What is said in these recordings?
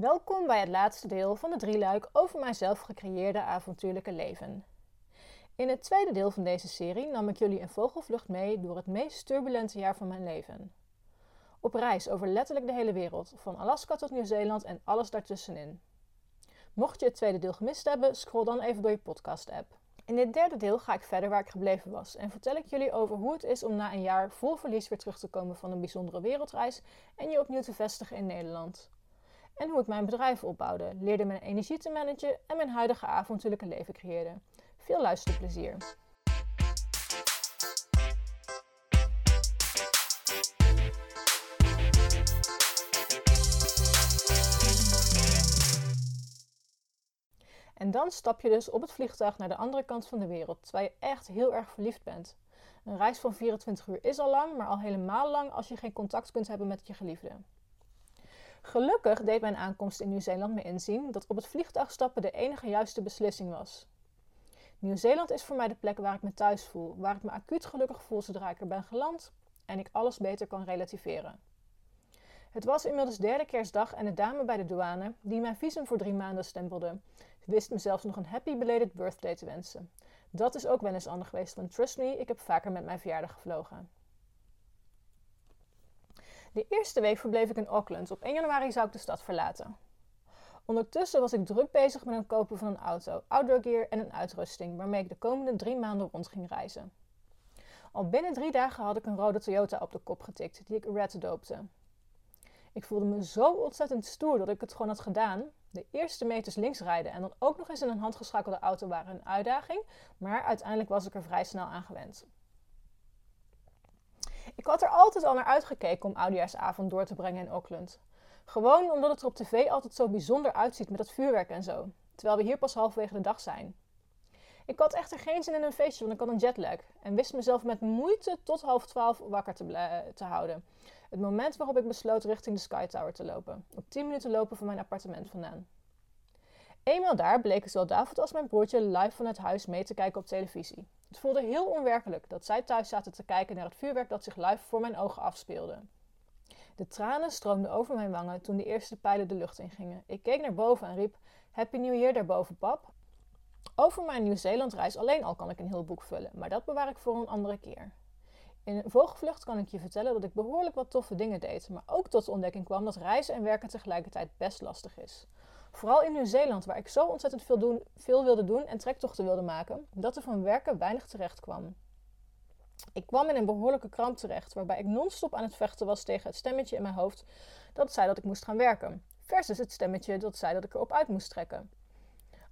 Welkom bij het laatste deel van de drieluik over mijn zelf gecreëerde avontuurlijke leven. In het tweede deel van deze serie nam ik jullie in vogelvlucht mee door het meest turbulente jaar van mijn leven. Op reis over letterlijk de hele wereld, van Alaska tot Nieuw-Zeeland en alles daartussenin. Mocht je het tweede deel gemist hebben, scroll dan even door je podcast-app. In dit derde deel ga ik verder waar ik gebleven was en vertel ik jullie over hoe het is om na een jaar vol verlies weer terug te komen van een bijzondere wereldreis en je opnieuw te vestigen in Nederland. En hoe ik mijn bedrijf opbouwde, leerde mijn energie te managen en mijn huidige avontuurlijke leven creëerde. Veel luisterplezier! En dan stap je dus op het vliegtuig naar de andere kant van de wereld, terwijl je echt heel erg verliefd bent. Een reis van 24 uur is al lang, maar al helemaal lang als je geen contact kunt hebben met je geliefde. Gelukkig deed mijn aankomst in Nieuw-Zeeland me inzien dat op het vliegtuig stappen de enige juiste beslissing was. Nieuw-Zeeland is voor mij de plek waar ik me thuis voel, waar ik me acuut gelukkig voel zodra ik er ben geland en ik alles beter kan relativeren. Het was inmiddels derde kerstdag en de dame bij de douane, die mijn visum voor drie maanden stempelde, wist me zelfs nog een happy belated birthday te wensen. Dat is ook wel eens anders geweest, want trust me, ik heb vaker met mijn verjaardag gevlogen. De eerste week verbleef ik in Auckland. Op 1 januari zou ik de stad verlaten. Ondertussen was ik druk bezig met het kopen van een auto, outdoor gear en een uitrusting, waarmee ik de komende drie maanden rond ging reizen. Al binnen drie dagen had ik een rode Toyota op de kop getikt, die ik Red doopte. Ik voelde me zo ontzettend stoer dat ik het gewoon had gedaan. De eerste meters links rijden en dan ook nog eens in een handgeschakelde auto waren een uitdaging, maar uiteindelijk was ik er vrij snel aan gewend. Ik had er altijd al naar uitgekeken om oudejaarsavond door te brengen in Auckland. Gewoon omdat het er op tv altijd zo bijzonder uitziet met dat vuurwerk en zo, terwijl we hier pas halverwege de dag zijn. Ik had echter geen zin in een feestje, want ik had een jetlag en wist mezelf met moeite tot half twaalf wakker te, houden. Het moment waarop ik besloot richting de Sky Tower te lopen, op 10 minuten lopen van mijn appartement vandaan. Eenmaal daar bleken zowel David als mijn broertje live vanuit huis mee te kijken op televisie. Het voelde heel onwerkelijk dat zij thuis zaten te kijken naar het vuurwerk dat zich live voor mijn ogen afspeelde. De tranen stroomden over mijn wangen toen de eerste pijlen de lucht ingingen. Ik keek naar boven en riep: Happy New Year daarboven, pap. Over mijn Nieuw-Zeeland-reis alleen al kan ik een heel boek vullen, maar dat bewaar ik voor een andere keer. In een vogelvlucht kan ik je vertellen dat ik behoorlijk wat toffe dingen deed, maar ook tot de ontdekking kwam dat reizen en werken tegelijkertijd best lastig is. Vooral in Nieuw-Zeeland, waar ik zo ontzettend veel, doen, veel wilde doen en trektochten wilde maken, dat er van werken weinig terecht kwam. Ik kwam in een behoorlijke kramp terecht, waarbij ik non-stop aan het vechten was tegen het stemmetje in mijn hoofd dat zei dat ik moest gaan werken, versus het stemmetje dat zei dat ik erop uit moest trekken.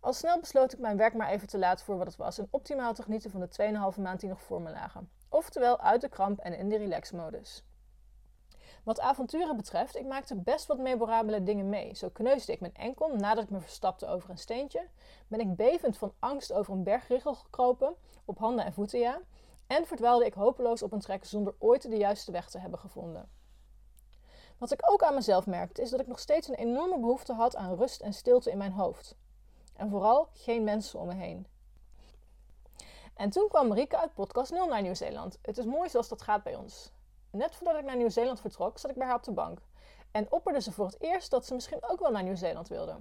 Al snel besloot ik mijn werk maar even te laten voor wat het was en optimaal te genieten van de 2,5 maand die nog voor me lagen. Oftewel uit de kramp en in de relaxmodus. Wat avonturen betreft, ik maakte best wat memorabele dingen mee. Zo kneusde ik mijn enkel nadat ik me verstapte over een steentje. Ben ik bevend van angst over een bergriggel gekropen, op handen en voeten ja. En verdwaalde ik hopeloos op een trek zonder ooit de juiste weg te hebben gevonden. Wat ik ook aan mezelf merkte, is dat ik nog steeds een enorme behoefte had aan rust en stilte in mijn hoofd. En vooral geen mensen om me heen. En toen kwam Marieke uit podcast 0 naar Nieuw-Zeeland. Het is mooi zoals dat gaat bij ons. Net voordat ik naar Nieuw-Zeeland vertrok, zat ik bij haar op de bank. En opperde ze voor het eerst dat ze misschien ook wel naar Nieuw-Zeeland wilde.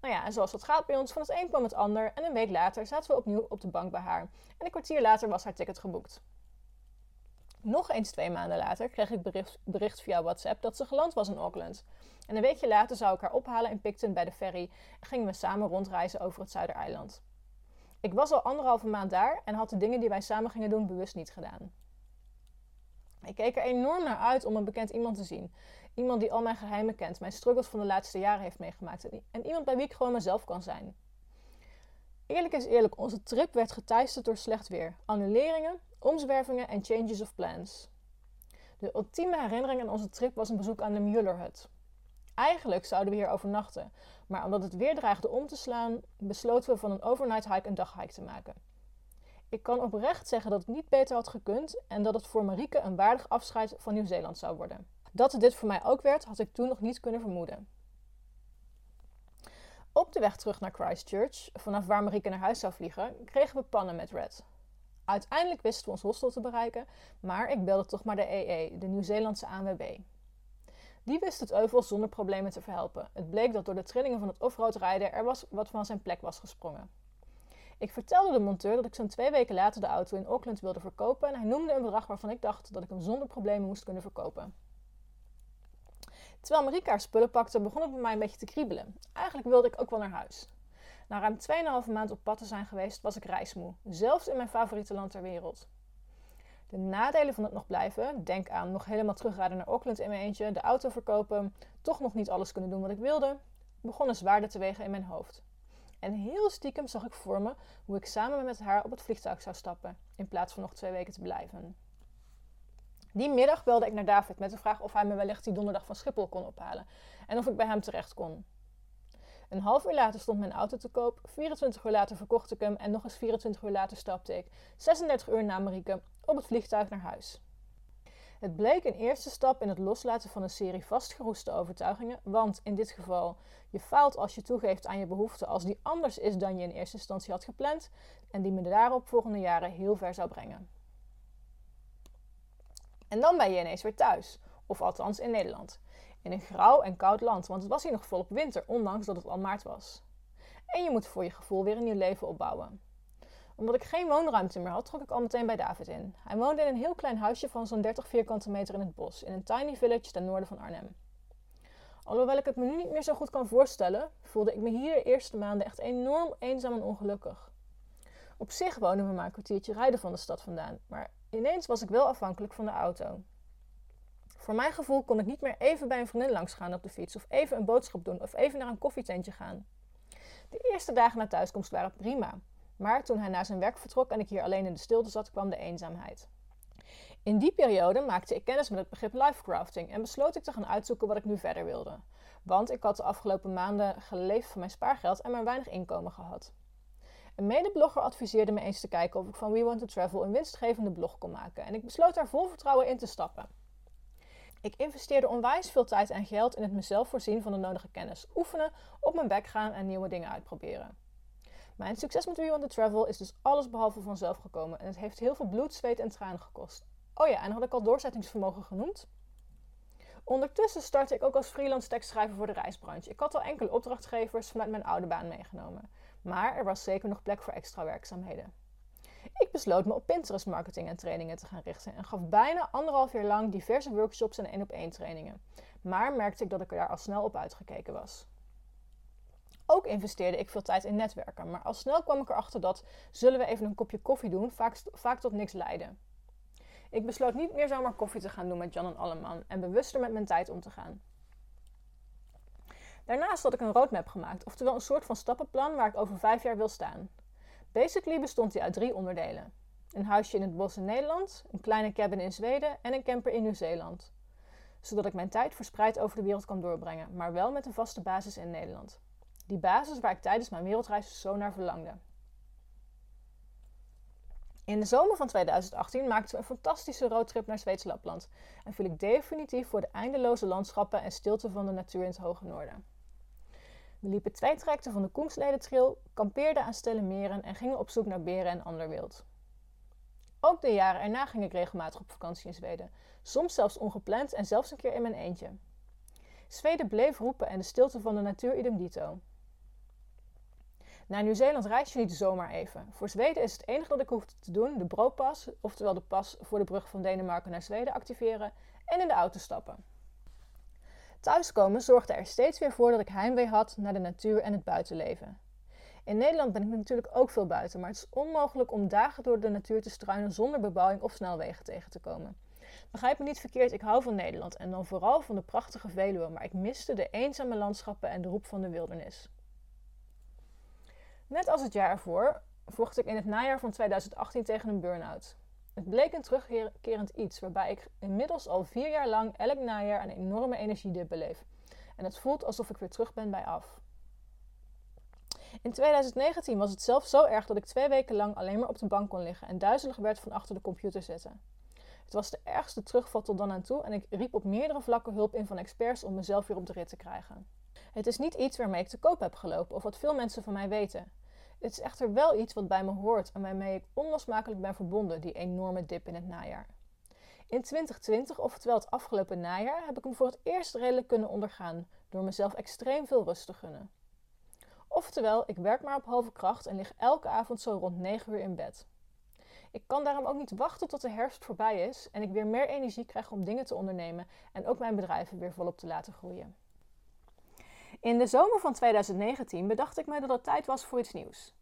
Nou ja, en zoals dat gaat bij ons, van het een kwam het ander. En een week later zaten we opnieuw op de bank bij haar. En een kwartier later was haar ticket geboekt. Nog eens twee maanden later kreeg ik bericht, bericht via WhatsApp dat ze geland was in Auckland. En een weekje later zou ik haar ophalen in Picton bij de ferry en gingen we samen rondreizen over het Zuidereiland. Ik was al anderhalve maand daar en had de dingen die wij samen gingen doen bewust niet gedaan. Ik keek er enorm naar uit om een bekend iemand te zien. Iemand die al mijn geheimen kent, mijn struggles van de laatste jaren heeft meegemaakt. En iemand bij wie ik gewoon mezelf kan zijn. Eerlijk is eerlijk, onze trip werd geteisterd door slecht weer, annuleringen, omzwervingen en changes of plans. De ultieme herinnering aan onze trip was een bezoek aan de Mullerhut. Eigenlijk zouden we hier overnachten, maar omdat het weer dreigde om te slaan, besloten we van een overnight hike een daghike te maken. Ik kan oprecht zeggen dat het niet beter had gekund en dat het voor Marieke een waardig afscheid van Nieuw-Zeeland zou worden. Dat het dit voor mij ook werd, had ik toen nog niet kunnen vermoeden. Op de weg terug naar Christchurch, vanaf waar Marieke naar huis zou vliegen, kregen we pannen met Red. Uiteindelijk wisten we ons hostel te bereiken, maar ik belde toch maar de EE, de Nieuw-Zeelandse ANWB. Die wist het euvel zonder problemen te verhelpen. Het bleek dat door de trillingen van het offroad rijden er was wat van zijn plek was gesprongen. Ik vertelde de monteur dat ik zo'n twee weken later de auto in Auckland wilde verkopen en hij noemde een bedrag waarvan ik dacht dat ik hem zonder problemen moest kunnen verkopen. Terwijl Marika spullen pakte, begon het bij mij een beetje te kriebelen. Eigenlijk wilde ik ook wel naar huis. Na ruim 2,5 maand op pad te zijn geweest, was ik reismoe, zelfs in mijn favoriete land ter wereld. De nadelen van het nog blijven, denk aan nog helemaal terugrijden naar Auckland in mijn eentje, de auto verkopen, toch nog niet alles kunnen doen wat ik wilde, begonnen zwaarder te wegen in mijn hoofd. En heel stiekem zag ik voor me hoe ik samen met haar op het vliegtuig zou stappen, in plaats van nog twee weken te blijven. Die middag belde ik naar David met de vraag of hij me wellicht die donderdag van Schiphol kon ophalen en of ik bij hem terecht kon. Een half uur later stond mijn auto te koop, 24 uur later verkocht ik hem en nog eens 24 uur later stapte ik, 36 uur na Marieke, op het vliegtuig naar huis. Het bleek een eerste stap in het loslaten van een serie vastgeroeste overtuigingen, want in dit geval, je faalt als je toegeeft aan je behoefte als die anders is dan je in eerste instantie had gepland en die me daarop volgende jaren heel ver zou brengen. En dan ben je ineens weer thuis, of althans in Nederland. In een grauw en koud land, want het was hier nog volop winter, ondanks dat het al maart was. En je moet voor je gevoel weer een nieuw leven opbouwen omdat ik geen woonruimte meer had, trok ik al meteen bij David in. Hij woonde in een heel klein huisje van zo'n 30 vierkante meter in het bos, in een tiny village ten noorden van Arnhem. Alhoewel ik het me nu niet meer zo goed kan voorstellen, voelde ik me hier de eerste maanden echt enorm eenzaam en ongelukkig. Op zich wonen we maar een kwartiertje rijden van de stad vandaan, maar ineens was ik wel afhankelijk van de auto. Voor mijn gevoel kon ik niet meer even bij een vriendin langs gaan op de fiets, of even een boodschap doen, of even naar een koffietentje gaan. De eerste dagen na thuiskomst waren prima, maar toen hij naar zijn werk vertrok en ik hier alleen in de stilte zat, kwam de eenzaamheid. In die periode maakte ik kennis met het begrip lifecrafting en besloot ik te gaan uitzoeken wat ik nu verder wilde. Want ik had de afgelopen maanden geleefd van mijn spaargeld en maar weinig inkomen gehad. Een medeblogger adviseerde me eens te kijken of ik van We Want to Travel een winstgevende blog kon maken en ik besloot daar vol vertrouwen in te stappen. Ik investeerde onwijs veel tijd en geld in het mezelf voorzien van de nodige kennis, oefenen, op mijn bek gaan en nieuwe dingen uitproberen. Mijn succes met We Want to Travel is dus alles behalve vanzelf gekomen en het heeft heel veel bloed, zweet en tranen gekost. Oh ja, en had ik al doorzettingsvermogen genoemd? Ondertussen startte ik ook als freelance tekstschrijver voor de reisbranche. Ik had al enkele opdrachtgevers vanuit mijn oude baan meegenomen. Maar er was zeker nog plek voor extra werkzaamheden. Ik besloot me op Pinterest marketing en trainingen te gaan richten en gaf bijna anderhalf jaar lang diverse workshops en één op één trainingen. Maar merkte ik dat ik er daar al snel op uitgekeken was. Ook investeerde ik veel tijd in netwerken, maar al snel kwam ik erachter dat zullen we even een kopje koffie doen vaak, vaak tot niks leidde. Ik besloot niet meer zomaar koffie te gaan doen met Jan en Alleman en bewuster met mijn tijd om te gaan. Daarnaast had ik een roadmap gemaakt, oftewel een soort van stappenplan waar ik over vijf jaar wil staan. Basically bestond die uit drie onderdelen: een huisje in het bos in Nederland, een kleine cabin in Zweden en een camper in Nieuw-Zeeland. Zodat ik mijn tijd verspreid over de wereld kan doorbrengen, maar wel met een vaste basis in Nederland. Die basis waar ik tijdens mijn wereldreis zo naar verlangde. In de zomer van 2018 maakten we een fantastische roadtrip naar Zweeds Lapland en viel ik definitief voor de eindeloze landschappen en stilte van de natuur in het hoge noorden. We liepen twee trajecten van de Koensleden Trail, kampeerden aan stille meren en gingen op zoek naar beren en ander wild. Ook de jaren erna ging ik regelmatig op vakantie in Zweden, soms zelfs ongepland en zelfs een keer in mijn eentje. Zweden bleef roepen en de stilte van de natuur idem dito. Naar Nieuw-Zeeland reis je niet zomaar even. Voor Zweden is het enige dat ik hoef te doen de broodpas, oftewel de pas voor de brug van Denemarken naar Zweden activeren en in de auto stappen. Thuiskomen zorgde er steeds weer voor dat ik heimwee had naar de natuur en het buitenleven. In Nederland ben ik natuurlijk ook veel buiten, maar het is onmogelijk om dagen door de natuur te struinen zonder bebouwing of snelwegen tegen te komen. Begrijp me niet verkeerd, ik hou van Nederland en dan vooral van de prachtige Veluwe, maar ik miste de eenzame landschappen en de roep van de wildernis. Net als het jaar ervoor vocht ik in het najaar van 2018 tegen een burn-out. Het bleek een terugkerend iets waarbij ik inmiddels al vier jaar lang elk najaar een enorme energiedip beleef. En het voelt alsof ik weer terug ben bij af. In 2019 was het zelfs zo erg dat ik twee weken lang alleen maar op de bank kon liggen en duizelig werd van achter de computer zitten. Het was de ergste terugval tot dan aan toe en ik riep op meerdere vlakken hulp in van experts om mezelf weer op de rit te krijgen. Het is niet iets waarmee ik te koop heb gelopen of wat veel mensen van mij weten. Het is echter wel iets wat bij me hoort en waarmee ik onlosmakelijk ben verbonden, die enorme dip in het najaar. In 2020, oftewel het afgelopen najaar, heb ik hem voor het eerst redelijk kunnen ondergaan door mezelf extreem veel rust te gunnen. Oftewel, ik werk maar op halve kracht en lig elke avond zo rond 9 uur in bed. Ik kan daarom ook niet wachten tot de herfst voorbij is en ik weer meer energie krijg om dingen te ondernemen en ook mijn bedrijven weer volop te laten groeien. In de zomer van 2019 bedacht ik me dat het tijd was voor iets nieuws.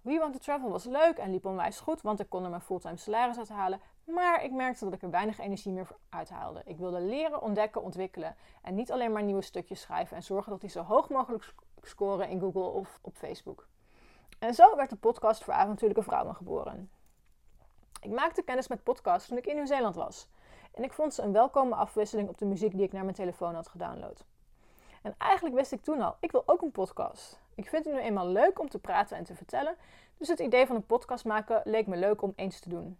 We Want to Travel was leuk en liep onwijs goed, want ik kon er mijn fulltime salaris uit halen. Maar ik merkte dat ik er weinig energie meer uithaalde. Ik wilde leren, ontdekken, ontwikkelen. En niet alleen maar nieuwe stukjes schrijven en zorgen dat die zo hoog mogelijk scoren in Google of op Facebook. En zo werd de podcast voor avontuurlijke vrouwen geboren. Ik maakte kennis met podcasts toen ik in Nieuw-Zeeland was. En ik vond ze een welkome afwisseling op de muziek die ik naar mijn telefoon had gedownload. En eigenlijk wist ik toen al, ik wil ook een podcast. Ik vind het nu eenmaal leuk om te praten en te vertellen, dus het idee van een podcast maken leek me leuk om eens te doen.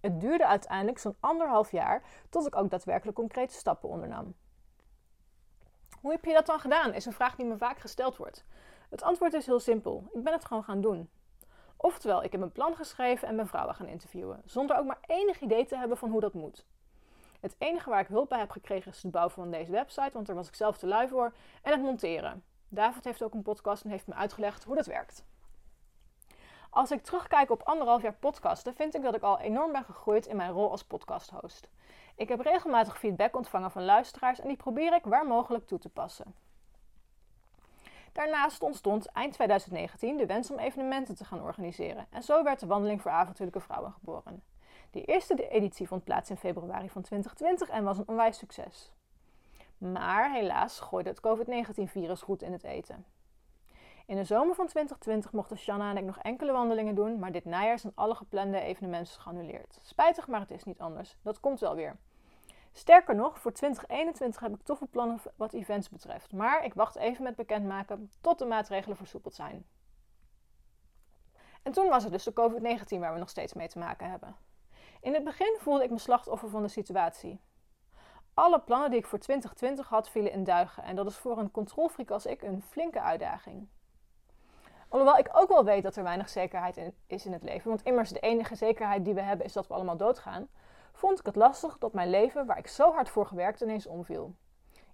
Het duurde uiteindelijk zo'n anderhalf jaar tot ik ook daadwerkelijk concrete stappen ondernam. Hoe heb je dat dan gedaan? Is een vraag die me vaak gesteld wordt. Het antwoord is heel simpel. Ik ben het gewoon gaan doen. Oftewel, ik heb een plan geschreven en ben vrouwen gaan interviewen, zonder ook maar enig idee te hebben van hoe dat moet. Het enige waar ik hulp bij heb gekregen is het bouwen van deze website, want daar was ik zelf te lui voor, en het monteren. David heeft ook een podcast en heeft me uitgelegd hoe dat werkt. Als ik terugkijk op anderhalf jaar podcasten, vind ik dat ik al enorm ben gegroeid in mijn rol als podcasthost. Ik heb regelmatig feedback ontvangen van luisteraars en die probeer ik waar mogelijk toe te passen. Daarnaast ontstond eind 2019 de wens om evenementen te gaan organiseren en zo werd de Wandeling voor Avontuurlijke Vrouwen geboren. De eerste editie vond plaats in februari van 2020 en was een onwijs succes. Maar helaas gooide het COVID-19-virus goed in het eten. In de zomer van 2020 mochten Shanna en ik nog enkele wandelingen doen, maar dit najaar zijn alle geplande evenementen geannuleerd. Spijtig, maar het is niet anders. Dat komt wel weer. Sterker nog, voor 2021 heb ik toffe plannen wat events betreft, maar ik wacht even met bekendmaken tot de maatregelen versoepeld zijn. En toen was het dus de COVID-19 waar we nog steeds mee te maken hebben. In het begin voelde ik me slachtoffer van de situatie. Alle plannen die ik voor 2020 had vielen in duigen en dat is voor een controlfreak als ik een flinke uitdaging. Alhoewel ik ook wel weet dat er weinig zekerheid is in het leven, want immers de enige zekerheid die we hebben is dat we allemaal doodgaan, vond ik het lastig dat mijn leven, waar ik zo hard voor gewerkt, ineens omviel.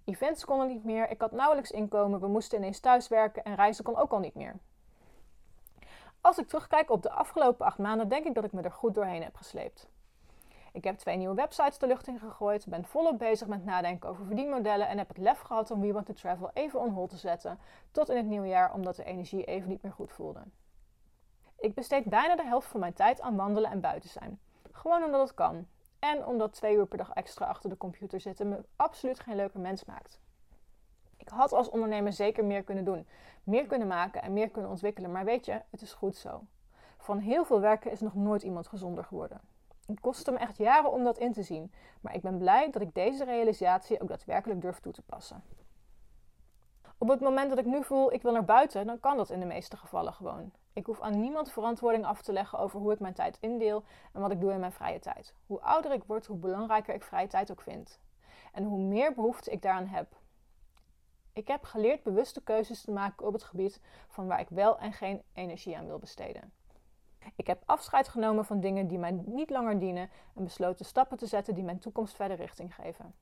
Events konden niet meer, ik had nauwelijks inkomen, we moesten ineens thuiswerken en reizen kon ook al niet meer. Als ik terugkijk op de afgelopen acht maanden, denk ik dat ik me er goed doorheen heb gesleept. Ik heb twee nieuwe websites de lucht in gegooid, ben volop bezig met nadenken over verdienmodellen en heb het lef gehad om We Want to Travel even on hold te zetten tot in het nieuwe jaar omdat de energie even niet meer goed voelde. Ik besteed bijna de helft van mijn tijd aan wandelen en buiten zijn. Gewoon omdat het kan. En omdat twee uur per dag extra achter de computer zitten me absoluut geen leuke mens maakt. Ik had als ondernemer zeker meer kunnen doen, meer kunnen maken en meer kunnen ontwikkelen, maar weet je, het is goed zo. Van heel veel werken is nog nooit iemand gezonder geworden. Het kostte me echt jaren om dat in te zien, maar ik ben blij dat ik deze realisatie ook daadwerkelijk durf toe te passen. Op het moment dat ik nu voel ik wil naar buiten, dan kan dat in de meeste gevallen gewoon. Ik hoef aan niemand verantwoording af te leggen over hoe ik mijn tijd indeel en wat ik doe in mijn vrije tijd. Hoe ouder ik word, hoe belangrijker ik vrije tijd ook vind. En hoe meer behoefte ik daaraan heb. Ik heb geleerd bewuste keuzes te maken op het gebied van waar ik wel en geen energie aan wil besteden. Ik heb afscheid genomen van dingen die mij niet langer dienen en besloten stappen te zetten die mijn toekomst verder richting geven.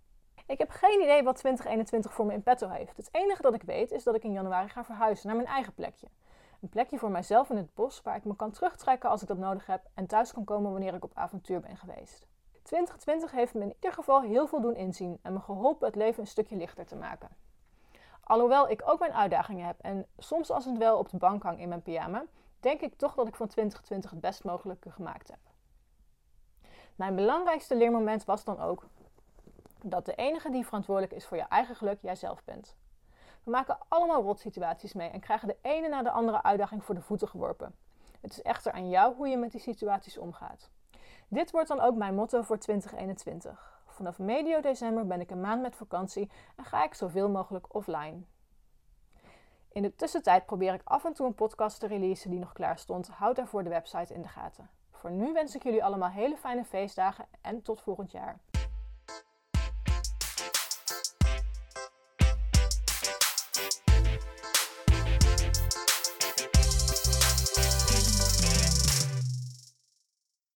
Ik heb geen idee wat 2021 voor me in petto heeft. Het enige dat ik weet is dat ik in januari ga verhuizen naar mijn eigen plekje. Een plekje voor mijzelf in het bos waar ik me kan terugtrekken als ik dat nodig heb en thuis kan komen wanneer ik op avontuur ben geweest. 2020 heeft me in ieder geval heel veel doen inzien en me geholpen het leven een stukje lichter te maken. Alhoewel ik ook mijn uitdagingen heb en soms als het wel op de bank hang in mijn pyjama, denk ik toch dat ik van 2020 het best mogelijke gemaakt heb. Mijn belangrijkste leermoment was dan ook dat de enige die verantwoordelijk is voor je eigen geluk jijzelf bent. We maken allemaal rotsituaties mee en krijgen de ene na de andere uitdaging voor de voeten geworpen. Het is echter aan jou hoe je met die situaties omgaat. Dit wordt dan ook mijn motto voor 2021. Vanaf medio december ben ik een maand met vakantie en ga ik zoveel mogelijk offline. In de tussentijd probeer ik af en toe een podcast te releasen die nog klaar stond. Houd daarvoor de website in de gaten. Voor nu wens ik jullie allemaal hele fijne feestdagen en tot volgend jaar.